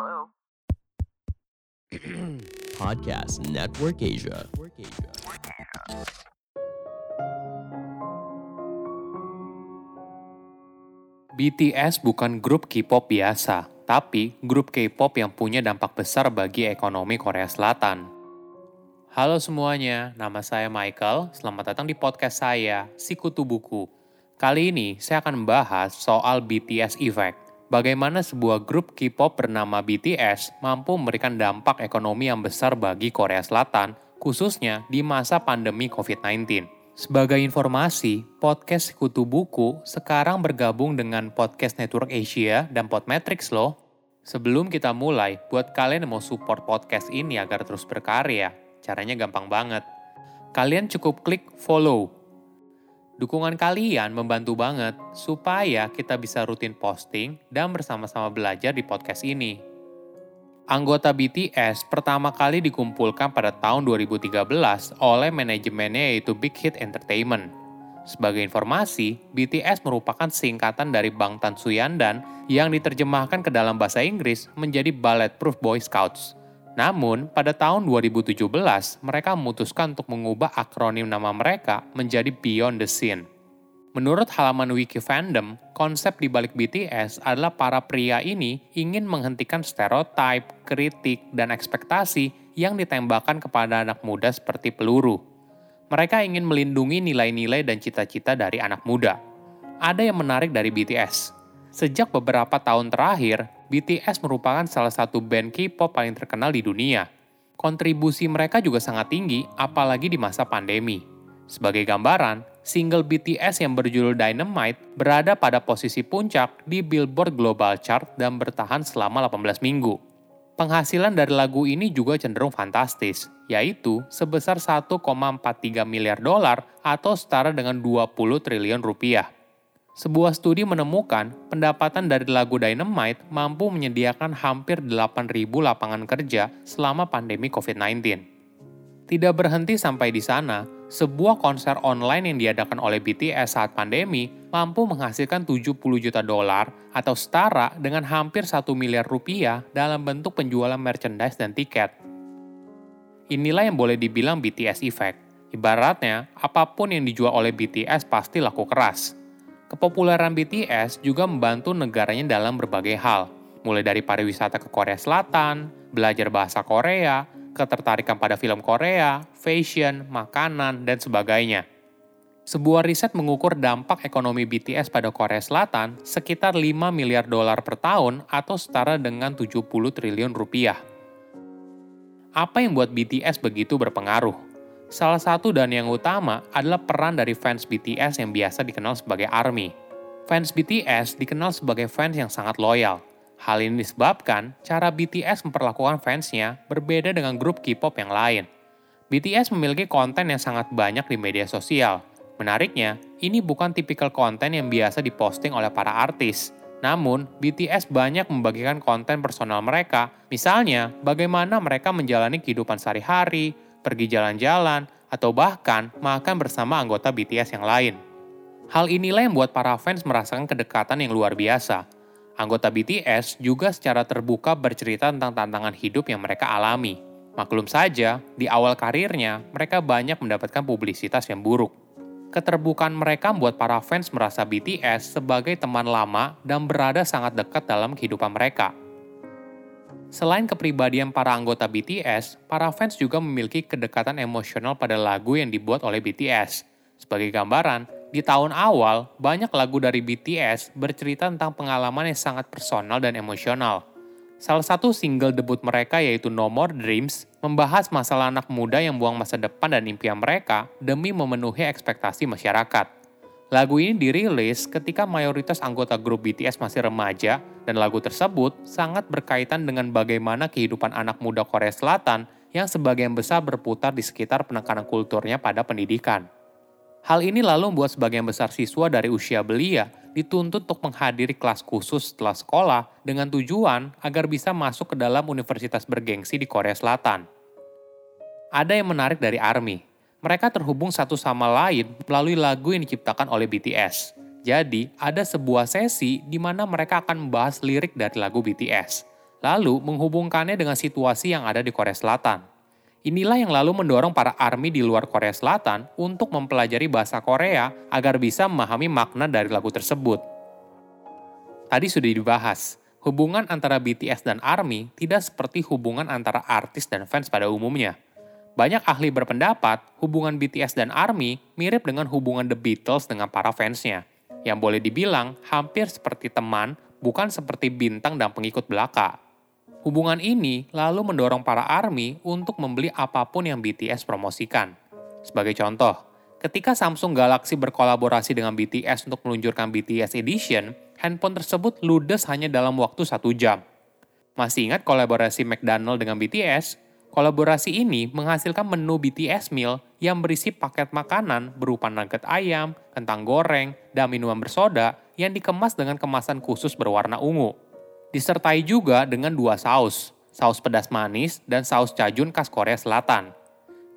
Hello? Podcast Network Asia. BTS bukan grup K-pop biasa, tapi grup K-pop yang punya dampak besar bagi ekonomi Korea Selatan. Halo semuanya, nama saya Michael. Selamat datang di podcast saya, Sikutu Buku. Kali ini saya akan membahas soal BTS Effect. Bagaimana sebuah grup K-pop bernama BTS mampu memberikan dampak ekonomi yang besar bagi Korea Selatan, khususnya di masa pandemi COVID-19. Sebagai informasi, podcast Sekutu Buku sekarang bergabung dengan Podcast Network Asia dan Podmetrics loh. Sebelum kita mulai, buat kalian yang mau support podcast ini agar terus berkarya, caranya gampang banget. Kalian cukup klik follow. Dukungan kalian membantu banget supaya kita bisa rutin posting dan bersama-sama belajar di podcast ini. Anggota BTS pertama kali dikumpulkan pada tahun 2013 oleh manajemennya yaitu Big Hit Entertainment. Sebagai informasi, BTS merupakan singkatan dari Bangtan Suyandan yang diterjemahkan ke dalam bahasa Inggris menjadi Bulletproof Boy Scouts. Namun, pada tahun 2017, mereka memutuskan untuk mengubah akronim nama mereka menjadi Beyond the Scene. Menurut halaman wiki fandom, konsep di balik BTS adalah para pria ini ingin menghentikan stereotip, kritik, dan ekspektasi yang ditembakkan kepada anak muda seperti peluru. Mereka ingin melindungi nilai-nilai dan cita-cita dari anak muda. Ada yang menarik dari BTS. Sejak beberapa tahun terakhir, BTS merupakan salah satu band K-pop paling terkenal di dunia. Kontribusi mereka juga sangat tinggi, apalagi di masa pandemi. Sebagai gambaran, single BTS yang berjudul Dynamite berada pada posisi puncak di Billboard Global Chart dan bertahan selama 18 minggu. Penghasilan dari lagu ini juga cenderung fantastis, yaitu sebesar 1,43 miliar dolar atau setara dengan 20 triliun rupiah. Sebuah studi menemukan pendapatan dari lagu Dynamite mampu menyediakan hampir 8.000 lapangan kerja selama pandemi COVID-19. Tidak berhenti sampai di sana, sebuah konser online yang diadakan oleh BTS saat pandemi mampu menghasilkan 70 juta dolar atau setara dengan hampir 1 miliar rupiah dalam bentuk penjualan merchandise dan tiket. Inilah yang boleh dibilang BTS Effect. Ibaratnya, apa pun yang dijual oleh BTS pasti laku keras. Kepopuleran BTS juga membantu negaranya dalam berbagai hal, mulai dari pariwisata ke Korea Selatan, belajar bahasa Korea, ketertarikan pada film Korea, fashion, makanan, dan sebagainya. Sebuah riset mengukur dampak ekonomi BTS pada Korea Selatan sekitar 5 miliar dolar per tahun atau setara dengan 70 triliun rupiah. Apa yang buat BTS begitu berpengaruh? Salah satu dan yang utama adalah peran dari fans BTS yang biasa dikenal sebagai ARMY. Fans BTS dikenal sebagai fans yang sangat loyal, Hal ini disebabkan cara BTS memperlakukan fansnya berbeda dengan grup K-pop yang lain. BTS memiliki konten yang sangat banyak di media sosial. Menariknya, ini bukan tipikal konten yang biasa diposting oleh para artis. Namun, BTS banyak membagikan konten personal mereka, misalnya bagaimana mereka menjalani kehidupan sehari-hari, pergi jalan-jalan, atau bahkan makan bersama anggota BTS yang lain. Hal inilah yang membuat para fans merasakan kedekatan yang luar biasa, Anggota BTS juga secara terbuka bercerita tentang tantangan hidup yang mereka alami. Maklum saja, di awal karirnya, mereka banyak mendapatkan publisitas yang buruk. Keterbukaan mereka membuat para fans merasa BTS sebagai teman lama dan berada sangat dekat dalam kehidupan mereka. Selain kepribadian para anggota BTS, para fans juga memiliki kedekatan emosional pada lagu yang dibuat oleh BTS. Sebagai gambaran, di tahun awal, banyak lagu dari BTS bercerita tentang pengalaman yang sangat personal dan emosional. Salah satu single debut mereka yaitu No More Dreams membahas masalah anak muda yang buang masa depan dan impian mereka demi memenuhi ekspektasi masyarakat. Lagu ini dirilis ketika mayoritas anggota grup BTS masih remaja dan lagu tersebut sangat berkaitan dengan bagaimana kehidupan anak muda Korea Selatan yang sebagian besar berputar di sekitar penekanan kulturnya pada pendidikan. Hal ini lalu membuat sebagian besar siswa dari usia belia dituntut untuk menghadiri kelas khusus setelah sekolah dengan tujuan agar bisa masuk ke dalam universitas bergengsi di Korea Selatan. Ada yang menarik dari ARMY. Mereka terhubung satu sama lain melalui lagu yang diciptakan oleh BTS. Jadi, ada sebuah sesi di mana mereka akan membahas lirik dari lagu BTS, lalu menghubungkannya dengan situasi yang ada di Korea Selatan. Inilah yang lalu mendorong para army di luar Korea Selatan untuk mempelajari bahasa Korea agar bisa memahami makna dari lagu tersebut. Tadi sudah dibahas, hubungan antara BTS dan ARMY tidak seperti hubungan antara artis dan fans pada umumnya. Banyak ahli berpendapat hubungan BTS dan ARMY mirip dengan hubungan The Beatles dengan para fansnya, yang boleh dibilang hampir seperti teman, bukan seperti bintang dan pengikut belaka. Hubungan ini lalu mendorong para ARMY untuk membeli apa pun yang BTS promosikan. Sebagai contoh, ketika Samsung Galaxy berkolaborasi dengan BTS untuk meluncurkan BTS Edition, handphone tersebut ludes hanya dalam waktu satu jam. Masih ingat kolaborasi McDonald dengan BTS? Kolaborasi ini menghasilkan menu BTS Meal yang berisi paket makanan berupa nugget ayam, kentang goreng, dan minuman bersoda yang dikemas dengan kemasan khusus berwarna ungu. Disertai juga dengan dua saus, saus pedas manis dan saus cajun khas Korea Selatan.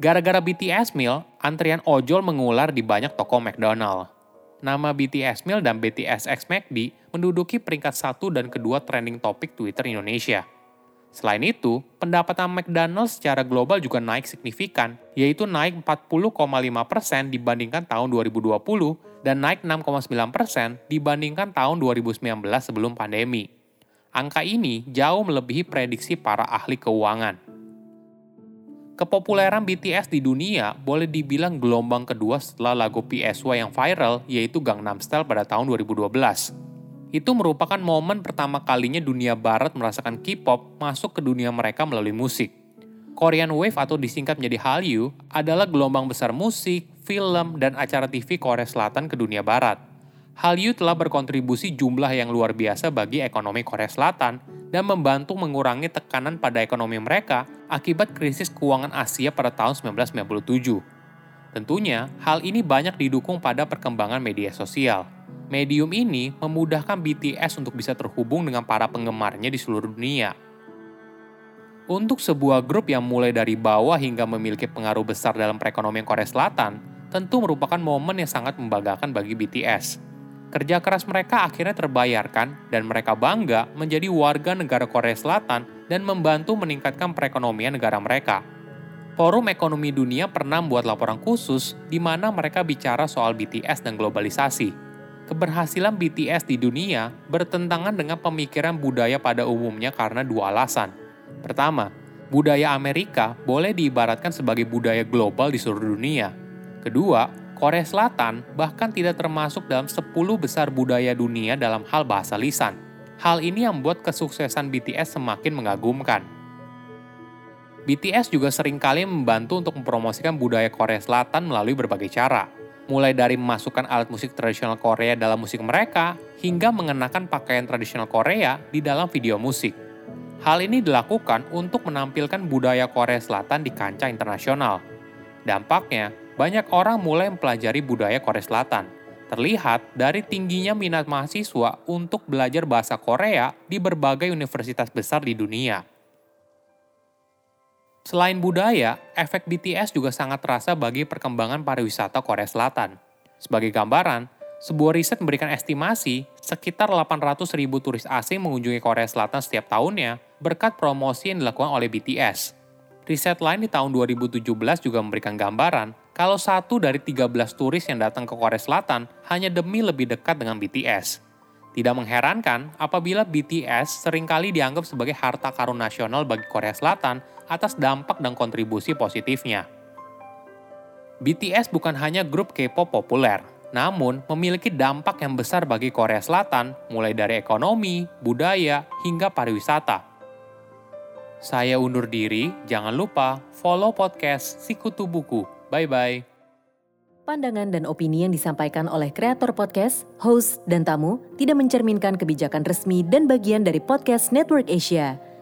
Gara-gara BTS Meal, antrian ojol mengular di banyak toko McDonald. Nama BTS Meal dan BTS X McD menduduki peringkat satu dan kedua trending topik Twitter Indonesia. Selain itu, pendapatan McDonald's secara global juga naik signifikan, yaitu naik 40,5% dibandingkan tahun 2020 dan naik 6,9% dibandingkan tahun 2019 sebelum pandemi. Angka ini jauh melebihi prediksi para ahli keuangan. Kepopuleran BTS di dunia boleh dibilang gelombang kedua setelah lagu PSY yang viral, yaitu Gangnam Style pada tahun 2012 itu merupakan momen pertama kalinya dunia barat merasakan K-pop masuk ke dunia mereka melalui musik. Korean Wave atau disingkat menjadi Hallyu adalah gelombang besar musik, film, dan acara TV Korea Selatan ke dunia barat. Hallyu telah berkontribusi jumlah yang luar biasa bagi ekonomi Korea Selatan dan membantu mengurangi tekanan pada ekonomi mereka akibat krisis keuangan Asia pada tahun 1997. Tentunya, hal ini banyak didukung pada perkembangan media sosial. Medium ini memudahkan BTS untuk bisa terhubung dengan para penggemarnya di seluruh dunia. Untuk sebuah grup yang mulai dari bawah hingga memiliki pengaruh besar dalam perekonomian Korea Selatan, tentu merupakan momen yang sangat membanggakan bagi BTS. Kerja keras mereka akhirnya terbayarkan dan mereka bangga menjadi warga negara Korea Selatan dan membantu meningkatkan perekonomian negara mereka. Forum Ekonomi Dunia pernah membuat laporan khusus di mana mereka bicara soal BTS dan globalisasi keberhasilan BTS di dunia bertentangan dengan pemikiran budaya pada umumnya karena dua alasan. Pertama, budaya Amerika boleh diibaratkan sebagai budaya global di seluruh dunia. Kedua, Korea Selatan bahkan tidak termasuk dalam 10 besar budaya dunia dalam hal bahasa lisan. Hal ini yang membuat kesuksesan BTS semakin mengagumkan. BTS juga sering kali membantu untuk mempromosikan budaya Korea Selatan melalui berbagai cara, mulai dari memasukkan alat musik tradisional Korea dalam musik mereka, hingga mengenakan pakaian tradisional Korea di dalam video musik. Hal ini dilakukan untuk menampilkan budaya Korea Selatan di kancah internasional. Dampaknya, banyak orang mulai mempelajari budaya Korea Selatan. Terlihat dari tingginya minat mahasiswa untuk belajar bahasa Korea di berbagai universitas besar di dunia. Selain budaya, efek BTS juga sangat terasa bagi perkembangan pariwisata Korea Selatan. Sebagai gambaran, sebuah riset memberikan estimasi sekitar 800 ribu turis asing mengunjungi Korea Selatan setiap tahunnya berkat promosi yang dilakukan oleh BTS. Riset lain di tahun 2017 juga memberikan gambaran kalau satu dari 13 turis yang datang ke Korea Selatan hanya demi lebih dekat dengan BTS. Tidak mengherankan apabila BTS sering kali dianggap sebagai harta karun nasional bagi Korea Selatan atas dampak dan kontribusi positifnya. BTS bukan hanya grup K-pop populer, namun memiliki dampak yang besar bagi Korea Selatan, mulai dari ekonomi, budaya, hingga pariwisata. Saya undur diri, jangan lupa follow podcast Sikutu Buku. Bye-bye. Pandangan dan opini yang disampaikan oleh kreator podcast, host, dan tamu tidak mencerminkan kebijakan resmi dan bagian dari podcast Network Asia.